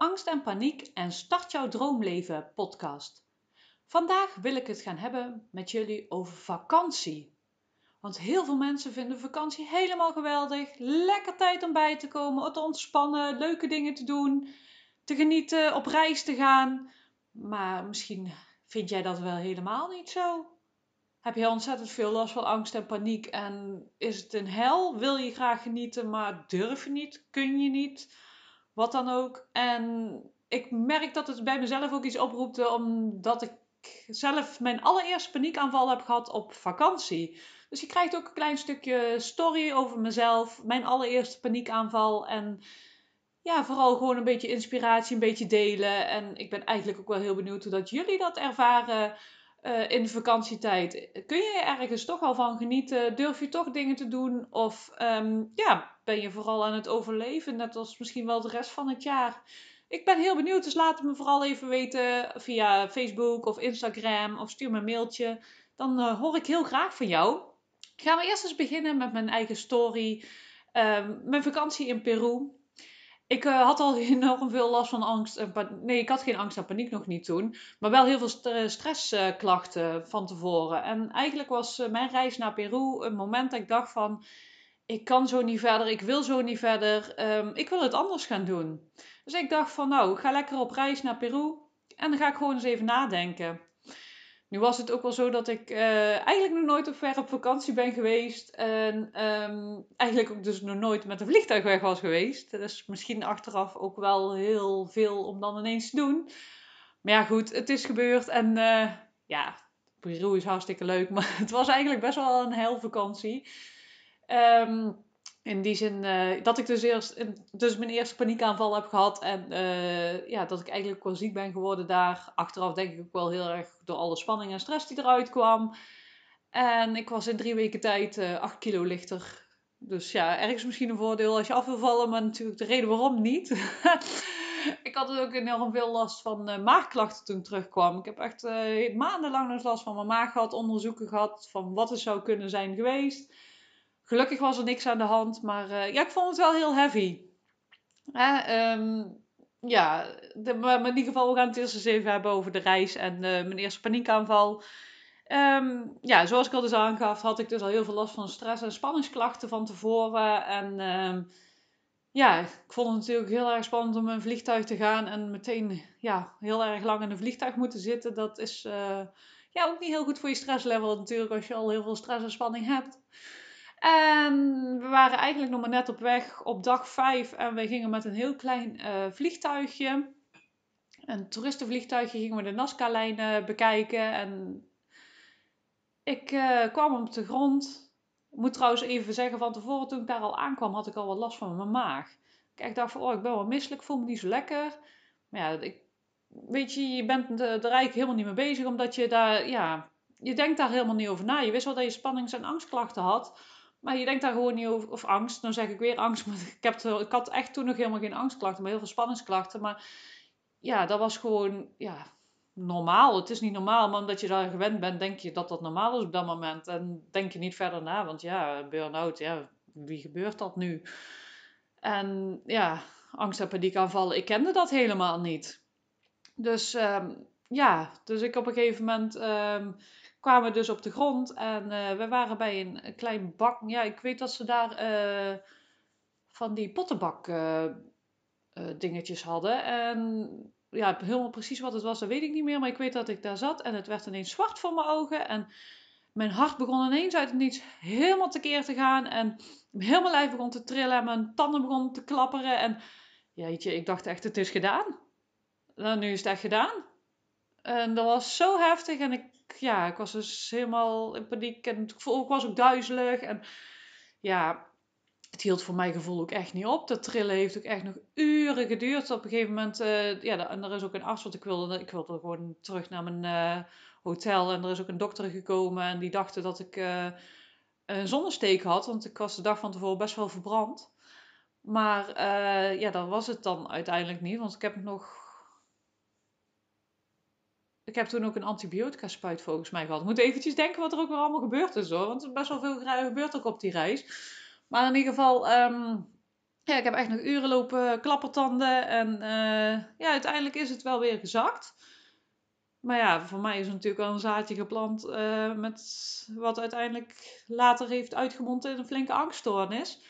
angst en paniek en start jouw droomleven podcast. Vandaag wil ik het gaan hebben met jullie over vakantie. Want heel veel mensen vinden vakantie helemaal geweldig. Lekker tijd om bij te komen, te ontspannen, leuke dingen te doen, te genieten, op reis te gaan. Maar misschien vind jij dat wel helemaal niet zo heb je ontzettend veel last van angst en paniek en is het een hel? Wil je graag genieten, maar durf je niet, kun je niet, wat dan ook. En ik merk dat het bij mezelf ook iets oproept, omdat ik zelf mijn allereerste paniekaanval heb gehad op vakantie. Dus je krijgt ook een klein stukje story over mezelf, mijn allereerste paniekaanval en ja, vooral gewoon een beetje inspiratie, een beetje delen. En ik ben eigenlijk ook wel heel benieuwd hoe dat jullie dat ervaren uh, in de vakantietijd. Kun je ergens toch al van genieten? Durf je toch dingen te doen? Of um, ja, ben je vooral aan het overleven, net als misschien wel de rest van het jaar? Ik ben heel benieuwd, dus laat het me vooral even weten via Facebook of Instagram of stuur me een mailtje. Dan uh, hoor ik heel graag van jou. Gaan we eerst eens beginnen met mijn eigen story. Uh, mijn vakantie in Peru. Ik uh, had al enorm veel last van angst. En nee, ik had geen angst en paniek nog niet toen. Maar wel heel veel st stressklachten van tevoren. En eigenlijk was mijn reis naar Peru een moment dat ik dacht van... Ik kan zo niet verder, ik wil zo niet verder. Um, ik wil het anders gaan doen. Dus ik dacht van nou, ga lekker op reis naar Peru. En dan ga ik gewoon eens even nadenken. Nu was het ook wel zo dat ik uh, eigenlijk nog nooit op ver op vakantie ben geweest. En um, eigenlijk ook dus nog nooit met een vliegtuig weg was geweest. Dus misschien achteraf ook wel heel veel om dan ineens te doen. Maar ja, goed, het is gebeurd. En uh, ja, Peru is hartstikke leuk. Maar het was eigenlijk best wel een hel vakantie. Um, in die zin uh, dat ik dus eerst dus mijn eerste paniekaanval heb gehad. En uh, ja, dat ik eigenlijk wel ziek ben geworden daar. Achteraf denk ik ook wel heel erg door alle spanning en stress die eruit kwam. En ik was in drie weken tijd uh, acht kilo lichter. Dus ja, ergens misschien een voordeel als je af wil vallen, maar natuurlijk de reden waarom niet. ik had ook enorm veel last van maagklachten toen ik terugkwam. Ik heb echt maandenlang last van mijn maag gehad, onderzoeken gehad van wat er zou kunnen zijn geweest. Gelukkig was er niks aan de hand, maar uh, ja, ik vond het wel heel heavy. Ja, de, maar in ieder geval, we gaan het eerst eens even hebben over de reis en uh, mijn eerste paniekaanval. Um, ja, zoals ik al dus aangaf, had ik dus al heel veel last van stress en spanningsklachten van tevoren. En um, ja, ik vond het natuurlijk heel erg spannend om in een vliegtuig te gaan en meteen ja, heel erg lang in een vliegtuig moeten zitten. Dat is uh, ja, ook niet heel goed voor je stresslevel natuurlijk als je al heel veel stress en spanning hebt. En we waren eigenlijk nog maar net op weg op dag 5 en we gingen met een heel klein uh, vliegtuigje, een toeristenvliegtuigje, gingen we de Nazca-lijnen bekijken. En ik uh, kwam op de grond. Ik moet trouwens even zeggen, van tevoren toen ik daar al aankwam, had ik al wat last van mijn maag. Ik dacht van, oh, ik ben wel misselijk, voel me niet zo lekker. Maar ja, ik, weet je, je bent er eigenlijk helemaal niet mee bezig, omdat je daar, ja, je denkt daar helemaal niet over na. Je wist wel dat je spannings- en angstklachten had. Maar je denkt daar gewoon niet over, of angst. Dan zeg ik weer angst, maar ik, heb ik had echt toen nog helemaal geen angstklachten, maar heel veel spanningsklachten. Maar ja, dat was gewoon, ja, normaal. Het is niet normaal, maar omdat je daar gewend bent, denk je dat dat normaal is op dat moment. En denk je niet verder na, want ja, burn-out, ja, wie gebeurt dat nu? En ja, angst en paniekaanvallen, ik kende dat helemaal niet. Dus um, ja, dus ik op een gegeven moment... Um, kwamen we dus op de grond en uh, we waren bij een, klein bak. Ja, ik weet dat ze daar uh, van die pottenbak uh, dingetjes hadden. En ja, helemaal precies wat het was, dat weet ik niet meer. Maar ik weet dat ik daar zat en het werd ineens zwart voor mijn ogen. En mijn hart begon ineens uit het niets helemaal tekeer te gaan. En mijn lijf begon te trillen en mijn tanden begonnen te klapperen. En jeetje, ik dacht echt, het is gedaan. Nou, nu is het echt gedaan. En dat was zo heftig en ik ja, ik was dus helemaal in paniek en ik was ook duizelig. En ja, het hield voor mijn gevoel ook echt niet op. Dat trillen heeft ook echt nog uren geduurd. Op een gegeven moment, uh, ja, en er is ook een arts, wat ik wilde, ik wilde gewoon terug naar mijn uh, hotel. En er is ook een dokter gekomen en die dachten dat ik uh, een zonnesteek had. Want ik was de dag van tevoren best wel verbrand. Maar ja, dat was het dan uiteindelijk niet. Want ik heb nog ik heb toen ook een antibiotica spuit volgens mij gehad. Ik moet eventjes denken wat er ook weer allemaal gebeurd is hoor. Want er is best wel veel gebeurd ook op die reis. Maar in ieder geval, um, ja, ik heb echt nog uren lopen klappertanden. En uh, ja, uiteindelijk is het wel weer gezakt. Maar ja, voor mij is er natuurlijk wel een zaadje geplant uh, met wat uiteindelijk later heeft uitgemond in een flinke angststoornis.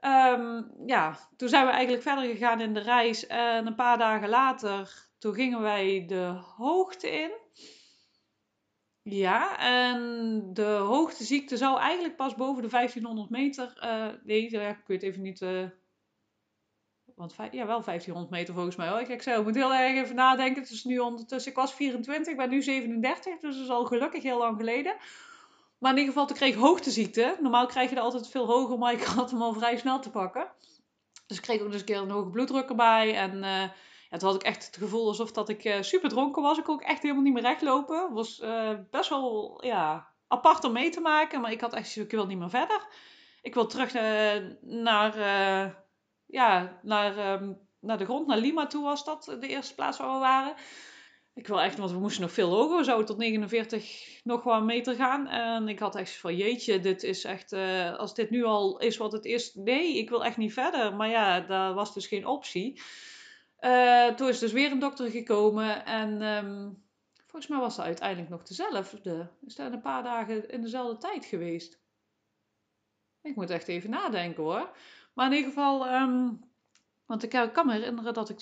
Um, ja, toen zijn we eigenlijk verder gegaan in de reis. En een paar dagen later, toen gingen wij de hoogte in. Ja, en de hoogteziekte zou eigenlijk pas boven de 1500 meter. Uh, nee, ik weet even niet. Uh, want ja, wel 1500 meter volgens mij hoor. Ik zei, ik moet heel erg even nadenken. Het is nu ondertussen, ik was 24, ik ben nu 37, dus dat is al gelukkig heel lang geleden. Maar in ieder geval, toen kreeg ik hoogteziekte. Normaal krijg je er altijd veel hoger, maar ik had hem al vrij snel te pakken. Dus ik kreeg ook eens een keer een hoge bloeddruk erbij. En uh, toen had ik echt het gevoel alsof dat ik uh, super dronken was. Ik kon ook echt helemaal niet meer rechtlopen. Het was uh, best wel ja, apart om mee te maken. Maar ik had echt ik wil niet meer verder. Ik wil terug naar, ja, naar, um, naar de grond, naar Lima toe was dat. De eerste plaats waar we waren. Ik wil echt, want we moesten nog veel hoger. We zouden tot 49 nog wel meter gaan. En ik had echt van, jeetje, dit is echt, als dit nu al is wat het is. Nee, ik wil echt niet verder. Maar ja, daar was dus geen optie. Uh, toen is dus weer een dokter gekomen. En um, volgens mij was dat uiteindelijk nog dezelfde. Is dat een paar dagen in dezelfde tijd geweest. Ik moet echt even nadenken hoor. Maar in ieder geval, um, want ik kan me herinneren dat ik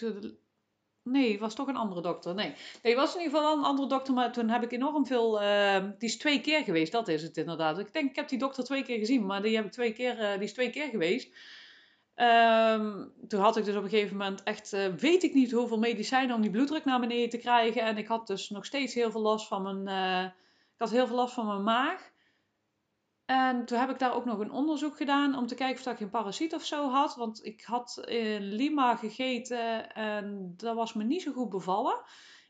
Nee, het was toch een andere dokter. Nee. nee, was in ieder geval wel een andere dokter, maar toen heb ik enorm veel. Uh, die is twee keer geweest, dat is het inderdaad. Ik denk, ik heb die dokter twee keer gezien, maar die, heb ik twee keer, uh, die is twee keer geweest. Um, toen had ik dus op een gegeven moment echt, uh, weet ik niet hoeveel medicijnen om die bloeddruk naar beneden te krijgen. En ik had dus nog steeds heel veel last van mijn, ik had heel veel last van mijn maag. En toen heb ik daar ook nog een onderzoek gedaan om te kijken of ik geen parasiet of zo had. Want ik had in Lima gegeten en dat was me niet zo goed bevallen.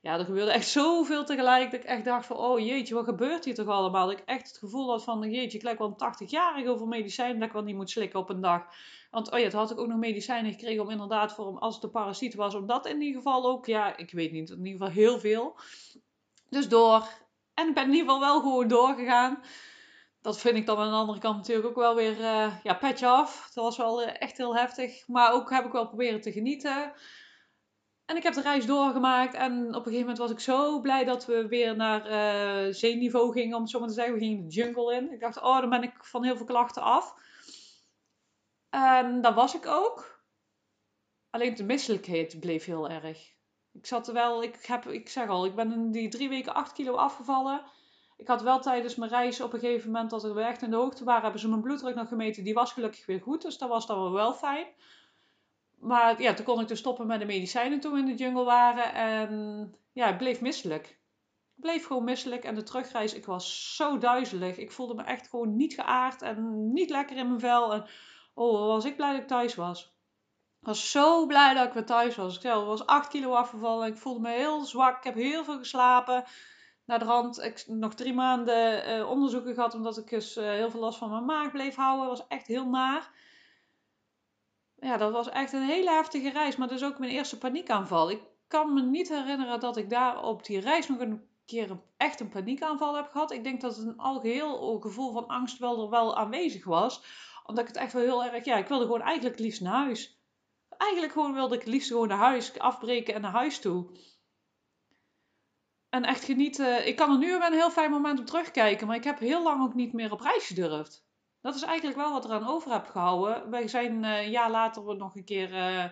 Ja, er gebeurde echt zoveel tegelijk dat ik echt dacht van, oh jeetje, wat gebeurt hier toch allemaal? Dat ik echt het gevoel had van, jeetje, ik lijk wel een 80-jarige over medicijnen dat ik wel niet moet slikken op een dag. Want oh ja, toen had ik ook nog medicijnen gekregen om inderdaad voor, als het een parasiet was, om dat in ieder geval ook, ja, ik weet niet, in ieder geval heel veel. Dus door. En ik ben in ieder geval wel gewoon doorgegaan dat vind ik dan aan de andere kant natuurlijk ook wel weer, uh, ja, petje af. Dat was wel uh, echt heel heftig. Maar ook heb ik wel proberen te genieten. En ik heb de reis doorgemaakt. En op een gegeven moment was ik zo blij dat we weer naar uh, zeeniveau gingen, om het zo maar te zeggen. We gingen de jungle in. Ik dacht, oh, dan ben ik van heel veel klachten af. En dat was ik ook. Alleen de misselijkheid bleef heel erg. Ik zat er wel, ik, heb, ik zeg al, ik ben in die drie weken 8 kilo afgevallen. Ik had wel tijdens mijn reis op een gegeven moment dat we echt in de hoogte waren, hebben ze mijn bloeddruk nog gemeten. Die was gelukkig weer goed, dus dat was dan wel fijn. Maar ja, toen kon ik dus stoppen met de medicijnen toen we in de jungle waren. En ja, het bleef misselijk. Ik bleef gewoon misselijk. En de terugreis, ik was zo duizelig. Ik voelde me echt gewoon niet geaard en niet lekker in mijn vel. En oh, was ik blij dat ik thuis was. Ik was zo blij dat ik weer thuis was. Ik was 8 kilo afgevallen. Ik voelde me heel zwak. Ik heb heel veel geslapen naar de rand ik nog drie maanden uh, onderzoeken gehad, omdat ik dus uh, heel veel last van mijn maag bleef houden. Was echt heel naar. Ja, dat was echt een hele heftige reis, maar dus ook mijn eerste paniekaanval. Ik kan me niet herinneren dat ik daar op die reis nog een keer echt een paniekaanval heb gehad. Ik denk dat het een algeheel gevoel van angst wel er wel aanwezig was. Omdat ik het echt wel heel erg, ja, ik wilde gewoon eigenlijk liefst naar huis. Eigenlijk gewoon wilde ik het liefst gewoon naar huis afbreken en naar huis toe. En echt genieten. Ik kan er nu op een heel fijn moment op terugkijken, maar ik heb heel lang ook niet meer op reis gedurfd. Dat is eigenlijk wel wat er aan over heb gehouden. Wij zijn uh, een jaar later nog een keer uh,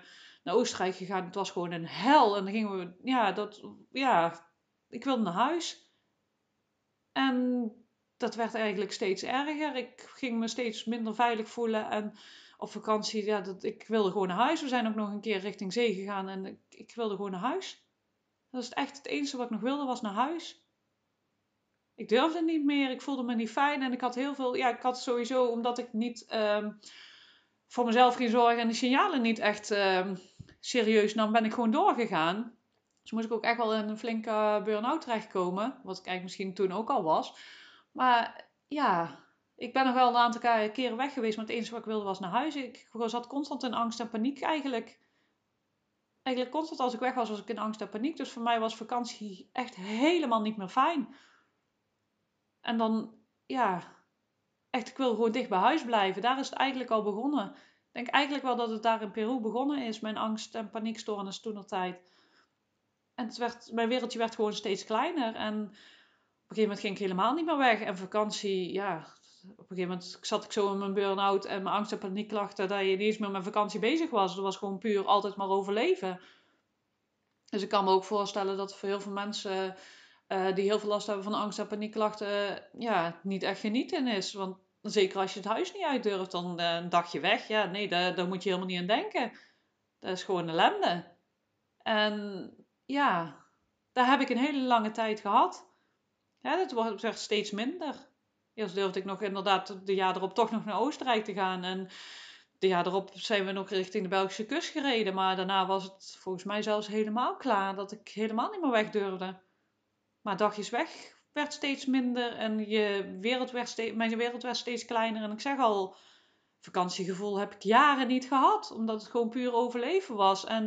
naar Oostenrijk gegaan. Het was gewoon een hel. En dan gingen we, ja, dat, ja, ik wilde naar huis. En dat werd eigenlijk steeds erger. Ik ging me steeds minder veilig voelen. En op vakantie, ja, dat, ik wilde gewoon naar huis. We zijn ook nog een keer richting zee gegaan en ik, ik wilde gewoon naar huis. Dat is echt het enige wat ik nog wilde, was naar huis. Ik durfde niet meer, ik voelde me niet fijn en ik had heel veel, ja, ik had sowieso, omdat ik niet um, voor mezelf ging zorgen en de signalen niet echt um, serieus nam, ben ik gewoon doorgegaan. Dus moest ik ook echt wel in een flinke burn-out terechtkomen, wat ik eigenlijk misschien toen ook al was. Maar ja, ik ben nog wel een aantal keren weg geweest, maar het enige wat ik wilde was naar huis. Ik zat constant in angst en paniek eigenlijk eigenlijk constant als ik weg was, was ik in angst en paniek. Dus voor mij was vakantie echt helemaal niet meer fijn. En dan, ja, echt, ik wil gewoon dicht bij huis blijven. Daar is het eigenlijk al begonnen. Ik denk eigenlijk wel dat het daar in Peru begonnen is, mijn angst- en paniekstoornis toen er tijd. En het werd, mijn wereldje werd gewoon steeds kleiner. En op een gegeven moment ging ik helemaal niet meer weg. En vakantie, ja, op een gegeven moment zat ik zo in mijn burn-out en mijn angst- en paniekklachten, dat je niet eens meer met vakantie bezig was. Dat was gewoon puur altijd maar overleven. Dus ik kan me ook voorstellen dat voor heel veel mensen uh, die heel veel last hebben van angst- en paniekklachten, uh, ja, niet echt genieten is. Want zeker als je het huis niet uit durft, dan uh, een dagje weg. Ja, nee, daar, daar moet je helemaal niet aan denken. Dat is gewoon ellende. En ja, daar heb ik een hele lange tijd gehad. Ja, dat wordt steeds minder. Eerst durfde ik nog inderdaad de jaar erop toch nog naar Oostenrijk te gaan. En de jaar erop zijn we nog richting de Belgische kust gereden. Maar daarna was het volgens mij zelfs helemaal klaar. Dat ik helemaal niet meer weg durfde. Maar dagjes weg werd steeds minder. En je wereld werd steeds, mijn wereld werd steeds kleiner. En ik zeg al, vakantiegevoel heb ik jaren niet gehad. Omdat het gewoon puur overleven was. En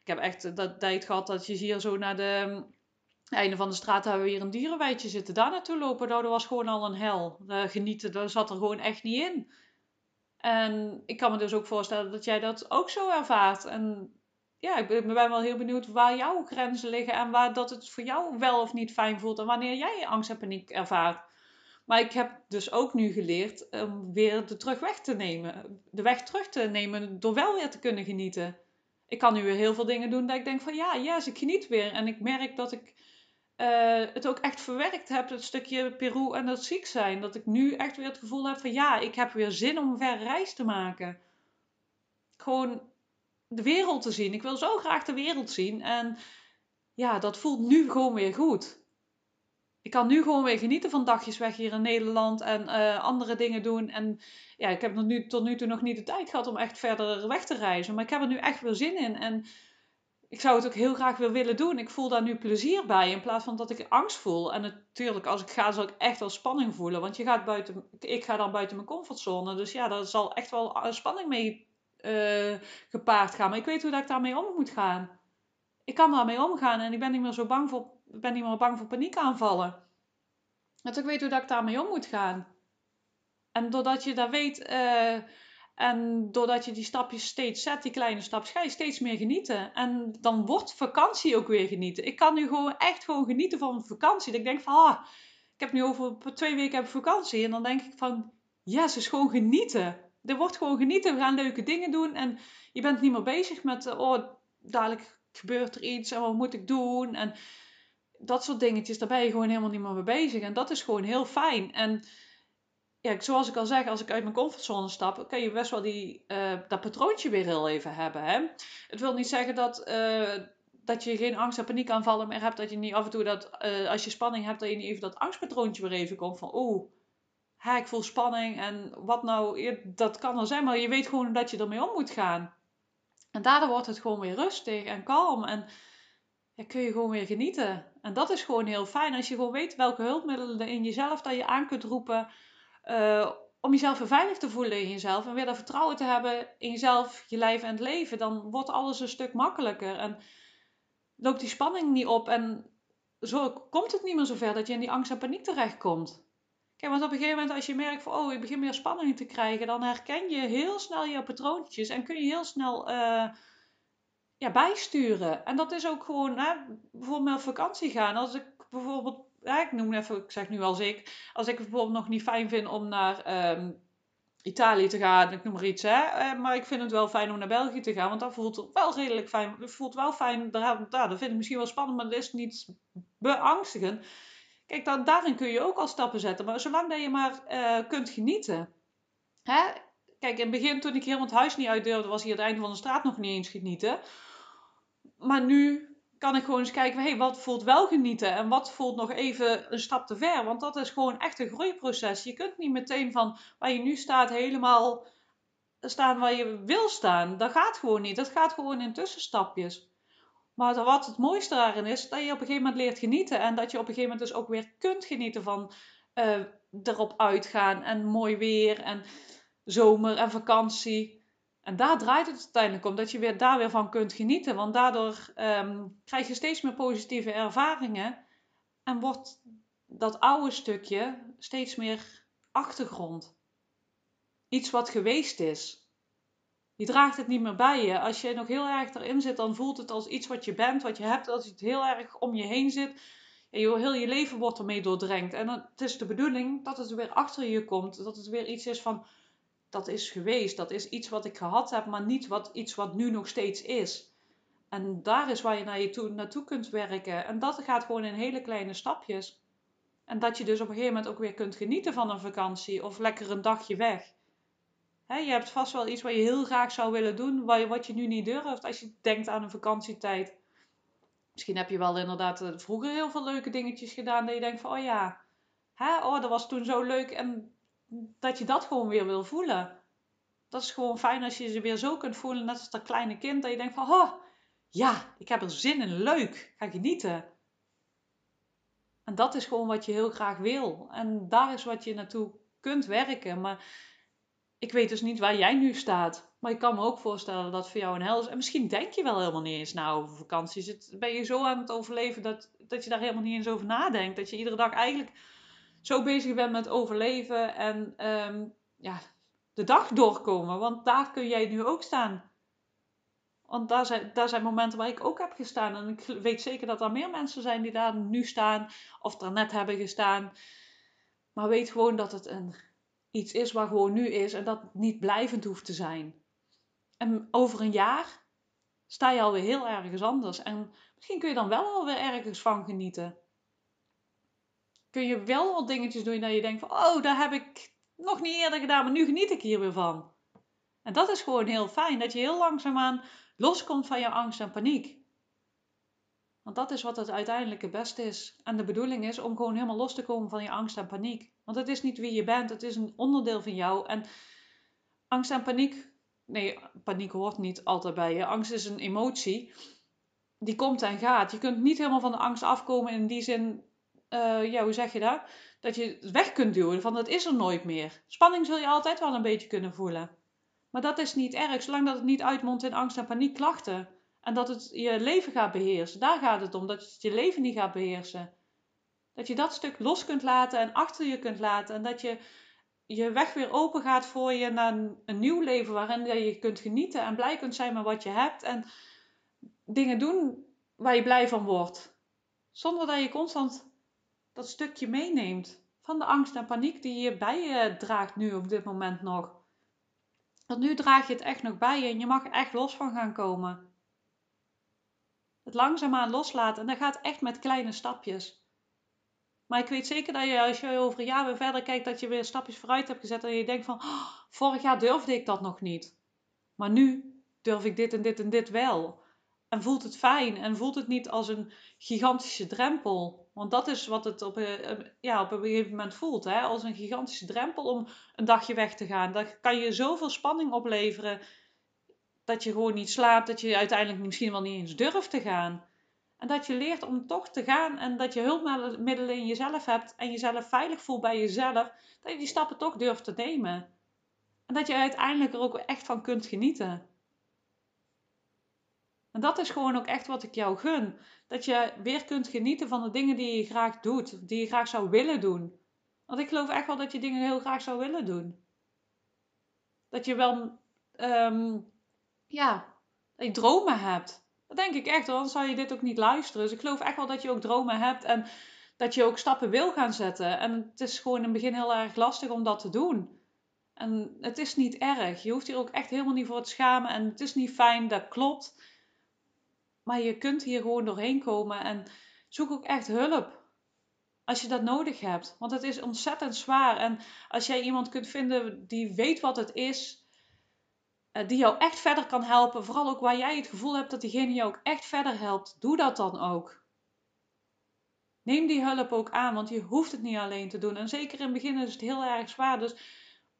ik heb echt dat tijd gehad dat je hier zo naar de einde van de straat hebben we hier een dierenweidje zitten. Daar naartoe lopen, nou, dat was gewoon al een hel. Uh, genieten, dat zat er gewoon echt niet in. En ik kan me dus ook voorstellen dat jij dat ook zo ervaart. En ja, ik ben, wel heel benieuwd waar jouw grenzen liggen en waar dat het voor jou wel of niet fijn voelt en wanneer jij angst en paniek ervaart. Maar ik heb dus ook nu geleerd om weer de terug weg te nemen. De weg terug te nemen door wel weer te kunnen genieten. Ik kan nu weer heel veel dingen doen dat ik denk van ja, yes, ik geniet weer. En ik merk dat ik uh, het ook echt verwerkt heb, het stukje Peru en dat ziek zijn. Dat ik nu echt weer het gevoel heb van ja, ik heb weer zin om een verre reis te maken. Gewoon de wereld te zien. Ik wil zo graag de wereld zien. En ja, dat voelt nu gewoon weer goed. Ik kan nu gewoon weer genieten van dagjes weg hier in Nederland en uh, andere dingen doen. En ja, ik heb nu, tot nu toe nog niet de tijd gehad om echt verder weg te reizen. Maar ik heb er nu echt weer zin in. En ik zou het ook heel graag weer willen doen. Ik voel daar nu plezier bij in plaats van dat ik angst voel. En natuurlijk, als ik ga, zal ik echt wel spanning voelen. Want je gaat buiten, ik ga dan buiten mijn comfortzone. Dus ja, daar zal echt wel spanning mee uh, gepaard gaan. Maar ik weet hoe dat ik daarmee om moet gaan. Ik kan daarmee omgaan en ik ben niet meer zo bang voor, ben niet meer bang voor paniekaanvallen. Dat ik weet hoe dat ik daarmee om moet gaan. En doordat je dat weet uh, en doordat je die stapjes steeds zet, die kleine stapjes, ga je steeds meer genieten. En dan wordt vakantie ook weer genieten. Ik kan nu gewoon echt gewoon genieten van vakantie. Dat ik denk van, ah, ik heb nu over twee weken heb vakantie. En dan denk ik van, yes, is gewoon genieten er wordt gewoon genieten. We gaan leuke dingen doen. En je bent niet meer bezig met, eh, oh, dadelijk gebeurt er iets en wat moet ik doen? En dat soort dingetjes, daar ben je gewoon helemaal niet meer mee bezig. En dat is gewoon heel fijn. En ja, zoals ik al zeg, als ik uit mijn comfortzone stap, kan je best wel die, uh, dat patroontje weer heel even hebben. Hè? Het wil niet zeggen dat, uh, dat je geen angst en paniekaanvallen meer hebt. Dat je niet af en toe dat, als je spanning hebt, dat je niet even dat angstpatroontje weer even komt van, oeh ha, ik voel spanning en wat nou, dat kan er zijn, maar je weet gewoon dat je ermee om moet gaan. En daardoor wordt het gewoon weer rustig en kalm en ja, kun je gewoon weer genieten. En dat is gewoon heel fijn als je gewoon weet welke hulpmiddelen in jezelf dat je aan kunt roepen uh, om jezelf weer veilig te voelen in jezelf en weer dat vertrouwen te hebben in jezelf, je lijf en het leven. Dan wordt alles een stuk makkelijker en loopt die spanning niet op en zo komt het niet meer zover dat je in die angst en paniek terechtkomt. Kijk, want op een gegeven moment als je merkt van, oh, ik begin meer spanning te krijgen, dan herken je heel snel je patroontjes en kun je heel snel uh, ja, bijsturen. En dat is ook gewoon, hè, bijvoorbeeld op vakantie gaan. Als ik bijvoorbeeld, ik noem even, ik zeg nu als ik, als ik bijvoorbeeld nog niet fijn vind om naar um, Italië te gaan, ik noem maar iets, hè, uh, maar ik vind het wel fijn om naar België te gaan, want dat voelt wel redelijk fijn. Het voelt wel fijn, daar, daar, dat vind ik misschien wel spannend, maar dat is niet beangstigend. Kijk, dan, daarin kun je ook al stappen zetten. Maar zolang dat je maar uh, kunt genieten. Hè? Kijk, in het begin toen ik helemaal het huis niet uit was hier het einde van de straat nog niet eens genieten. Maar nu kan ik gewoon eens kijken, hey, wat voelt wel genieten en wat voelt nog even een stap te ver. Want dat is gewoon echt een groeiproces. Je kunt niet meteen van waar je nu staat helemaal staan waar je wil staan. Dat gaat gewoon niet. Dat gaat gewoon in tussenstapjes. Maar wat het mooiste daarin is, dat je op een gegeven moment leert genieten. En dat je op een gegeven moment dus ook weer kunt genieten van uh, erop uitgaan en mooi weer en zomer en vakantie. En daar draait het uiteindelijk om, dat je weer, daar weer van kunt genieten. Want daardoor um, krijg je steeds meer positieve ervaringen. En wordt dat oude stukje steeds meer achtergrond. Iets wat geweest is. Je draagt het niet meer bij je. Als je nog heel erg erin zit, dan voelt het als iets wat je bent, wat je hebt. Als het heel erg om je heen zit, en je, heel je leven wordt ermee doordrenkt. En het is de bedoeling dat het weer achter je komt. Dat het weer iets is van, dat is geweest. Dat is iets wat ik gehad heb, maar niet wat, iets wat nu nog steeds is. En daar is waar je naar je toe, naartoe kunt werken. En dat gaat gewoon in hele kleine stapjes. En dat je dus op een gegeven moment ook weer kunt genieten van een vakantie of lekker een dagje weg. Je hebt vast wel iets wat je heel graag zou willen doen, wat je nu niet durft als je denkt aan een vakantietijd. Misschien heb je wel inderdaad eh, vroeger heel veel leuke dingetjes gedaan dat je denkt van, oh ja, oh, dat was toen zo leuk. En dat je dat gewoon weer wil voelen. Dat is gewoon fijn als je ze weer zo kunt voelen, net als dat kleine kind, dat je denkt van, oh, ja, ik heb er zin in, leuk, ga genieten. En dat is gewoon wat je heel graag wil. En daar is wat je naartoe kunt werken. Maar ik weet dus niet waar jij nu staat. Maar ik kan me ook voorstellen dat voor jou een hel is. En misschien denk je wel helemaal niet eens na over vakanties. Ben je zo aan het overleven dat, dat je daar helemaal niet eens over nadenkt. Dat je iedere dag eigenlijk zo bezig bent met overleven en ehm, ja, de dag doorkomen. Want daar kun jij nu ook staan. Want daar zijn, daar zijn momenten waar ik ook heb gestaan. En ik weet zeker dat er meer mensen zijn die daar nu staan. Of daar net hebben gestaan. Maar weet gewoon dat het een, iets is waar gewoon nu is. En dat niet blijvend hoeft te zijn. En over een jaar sta je alweer heel ergens anders. En misschien kun je dan wel alweer ergens van genieten. Kun je wel al dingetjes doen dat je denkt van... Oh, daar heb ik nog niet eerder gedaan. Maar nu geniet ik hier weer van. En dat is gewoon heel fijn. Dat je heel langzaamaan loskomt van je angst en paniek. Want dat is wat het uiteindelijk het beste is. En de bedoeling is om gewoon helemaal los te komen van je angst en paniek. Want het is niet wie je bent, het is een onderdeel van jou. En angst en paniek, nee, paniek hoort niet altijd bij je. Angst is een emotie, die komt en gaat. Je kunt niet helemaal van de angst afkomen in die zin, uh, ja, hoe zeg je dat? Dat je het weg kunt duwen, van het is er nooit meer. Spanning zul je altijd wel een beetje kunnen voelen. Maar dat is niet erg, zolang dat het niet uitmondt in angst en paniekklachten. En dat het je leven gaat beheersen. Daar gaat het om, dat het je leven niet gaat beheersen. Dat je dat stuk los kunt laten en achter je kunt laten. En dat je je weg weer open gaat voor je naar een, nieuw leven waarin je kunt genieten en blij kunt zijn met wat je hebt. En dingen doen waar je blij van wordt. Zonder dat je constant dat stukje meeneemt van de angst en paniek die je bij je draagt nu op dit moment nog. Want nu draag je het echt nog bij je en je mag echt los van gaan komen. Het langzaamaan loslaten en dat gaat echt met kleine stapjes. Maar ik weet zeker dat je als je over een jaar weer verder kijkt, dat je weer stapjes vooruit hebt gezet en je denkt van, oh, vorig jaar durfde ik dat nog niet. Maar nu durf ik dit en dit en dit wel. En voelt het fijn en voelt het niet als een gigantische drempel. Want dat is wat het op een, ja, op een gegeven moment voelt. Hè? Als een gigantische drempel om een dagje weg te gaan. Dat kan je zoveel spanning opleveren. Dat je gewoon niet slaapt. Dat je uiteindelijk misschien wel niet eens durft te gaan. En dat je leert om toch te gaan. En dat je hulpmiddelen in jezelf hebt. En jezelf veilig voelt bij jezelf. Dat je die stappen toch durft te nemen. En dat je uiteindelijk er ook echt van kunt genieten. En dat is gewoon ook echt wat ik jou gun. Dat je weer kunt genieten van de dingen die je graag doet, die je graag zou willen doen. Want ik geloof echt wel dat je dingen heel graag zou willen doen. Dat je wel, um, ja, dat je dromen hebt. Dat denk ik echt, anders zou je dit ook niet luisteren. Dus ik geloof echt wel dat je ook dromen hebt en dat je ook stappen wil gaan zetten. En het is gewoon in het begin heel erg lastig om dat te doen. En het is niet erg. Je hoeft hier ook echt helemaal niet voor te schamen. En het is niet fijn, dat klopt. Maar je kunt hier gewoon doorheen komen en zoek ook echt hulp. Als je dat nodig hebt. Want het is ontzettend zwaar. En als jij iemand kunt vinden die weet wat het is, die jou echt verder kan helpen, vooral ook waar jij het gevoel hebt dat diegene jou ook echt verder helpt, doe dat dan ook. Neem die hulp ook aan, want je hoeft het niet alleen te doen. En zeker in het begin is het heel erg zwaar. Dus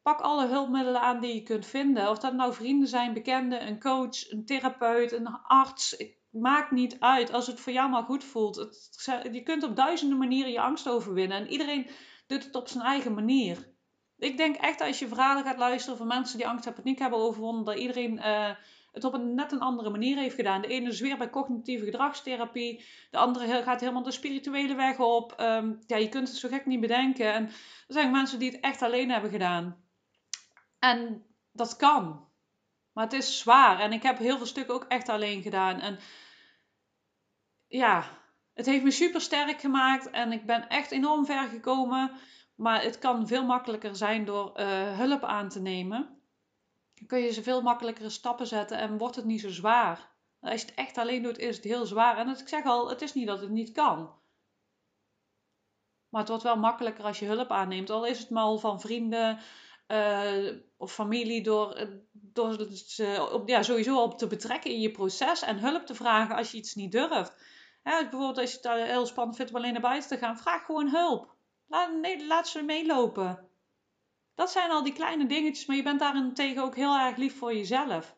pak alle hulpmiddelen aan die je kunt vinden. Of dat nou vrienden zijn, bekenden, een coach, een therapeut, een arts maakt niet uit als het voor jou maar goed voelt. Je kunt op duizenden manieren je angst overwinnen. En iedereen doet het op zijn eigen manier. Ik denk echt als je verhalen gaat luisteren van mensen die angst en paniek hebben overwonnen, dat iedereen uh, het op een net een andere manier heeft gedaan. De ene is weer bij cognitieve gedragstherapie, de andere gaat helemaal de spirituele weg op. Um, ja, je kunt het zo gek niet bedenken. En er zijn mensen die het echt alleen hebben gedaan. En dat kan. Maar het is zwaar. En ik heb heel veel stukken ook echt alleen gedaan. En ja, het heeft me super sterk gemaakt. En ik ben echt enorm ver gekomen. Maar het kan veel makkelijker zijn door uh, hulp aan te nemen. Dan kun je ze veel makkelijkere stappen zetten en wordt het niet zo zwaar. Als je het echt alleen doet, is het heel zwaar. En ik zeg al, het is niet dat het niet kan. Maar het wordt wel makkelijker als je hulp aanneemt. Al is het maar van vrienden uh, of familie door, eh, door ze op, ja, sowieso op te betrekken in je proces en hulp te vragen als je iets niet durft. Bijvoorbeeld als je het heel spannend vindt om alleen naar buiten te gaan, vraag gewoon hulp. Laat, nee, laat ze meelopen. Dat zijn al die kleine dingetjes, maar je bent daarentegen ook heel erg lief voor jezelf.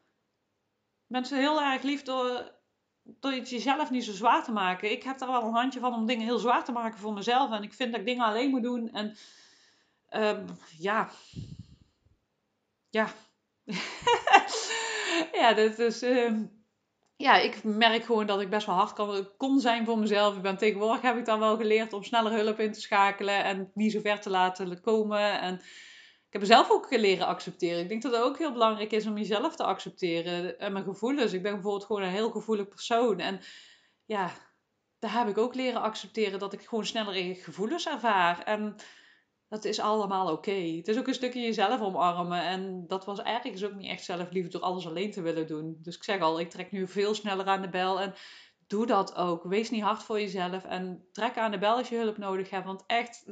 Je bent heel erg lief door, door het jezelf niet zo zwaar te maken. Ik heb daar wel een handje van om dingen heel zwaar te maken voor mezelf. En ik vind dat ik dingen alleen moet doen. En uh, ja. Ja. ja, dat is. Uh, ja, ik merk gewoon dat ik best wel hard kan, kon zijn voor mezelf. Ik ben tegenwoordig heb ik dan wel geleerd om sneller hulp in te schakelen en niet zo ver te laten komen. En ik heb mezelf ook leren accepteren. Ik denk dat het ook heel belangrijk is om jezelf te accepteren en mijn gevoelens. Ik ben bijvoorbeeld gewoon een heel gevoelig persoon. En ja, daar heb ik ook leren accepteren dat ik gewoon sneller gevoelens ervaar. En dat is allemaal oké. Het is ook een stukje jezelf omarmen. En dat was eigenlijk ook niet echt zelfliefde door alles alleen te willen doen. Dus ik zeg al, ik trek nu veel sneller aan de bel. En doe dat ook. Wees niet hard voor jezelf. En trek aan de bel als je hulp nodig hebt. Want echt,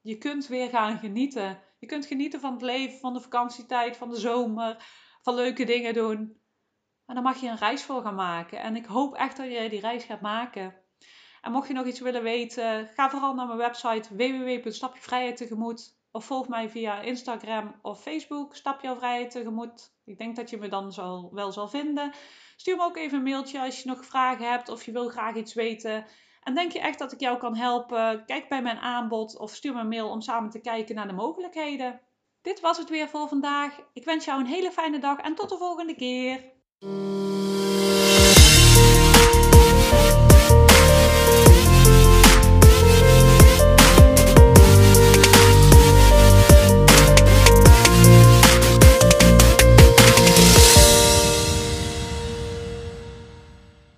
je kunt weer gaan genieten. Je kunt genieten van het leven, van de vakantietijd, van de zomer. Van leuke dingen doen. En daar mag je een reis voor gaan maken. En ik hoop echt dat je die reis gaat maken. En mocht je nog iets willen weten, ga vooral naar mijn website www.stapjevrijheid. Of volg mij via Instagram of Facebook, Stap vrijheid tegemoet. Ik denk dat je me dan zal, wel zal vinden. Stuur me ook even een mailtje als je nog vragen hebt of je wil graag iets weten. En denk je echt dat ik jou kan helpen? Kijk bij mijn aanbod of stuur me een mail om samen te kijken naar de mogelijkheden. Dit was het weer voor vandaag. Ik wens jou een hele fijne dag en tot de volgende keer.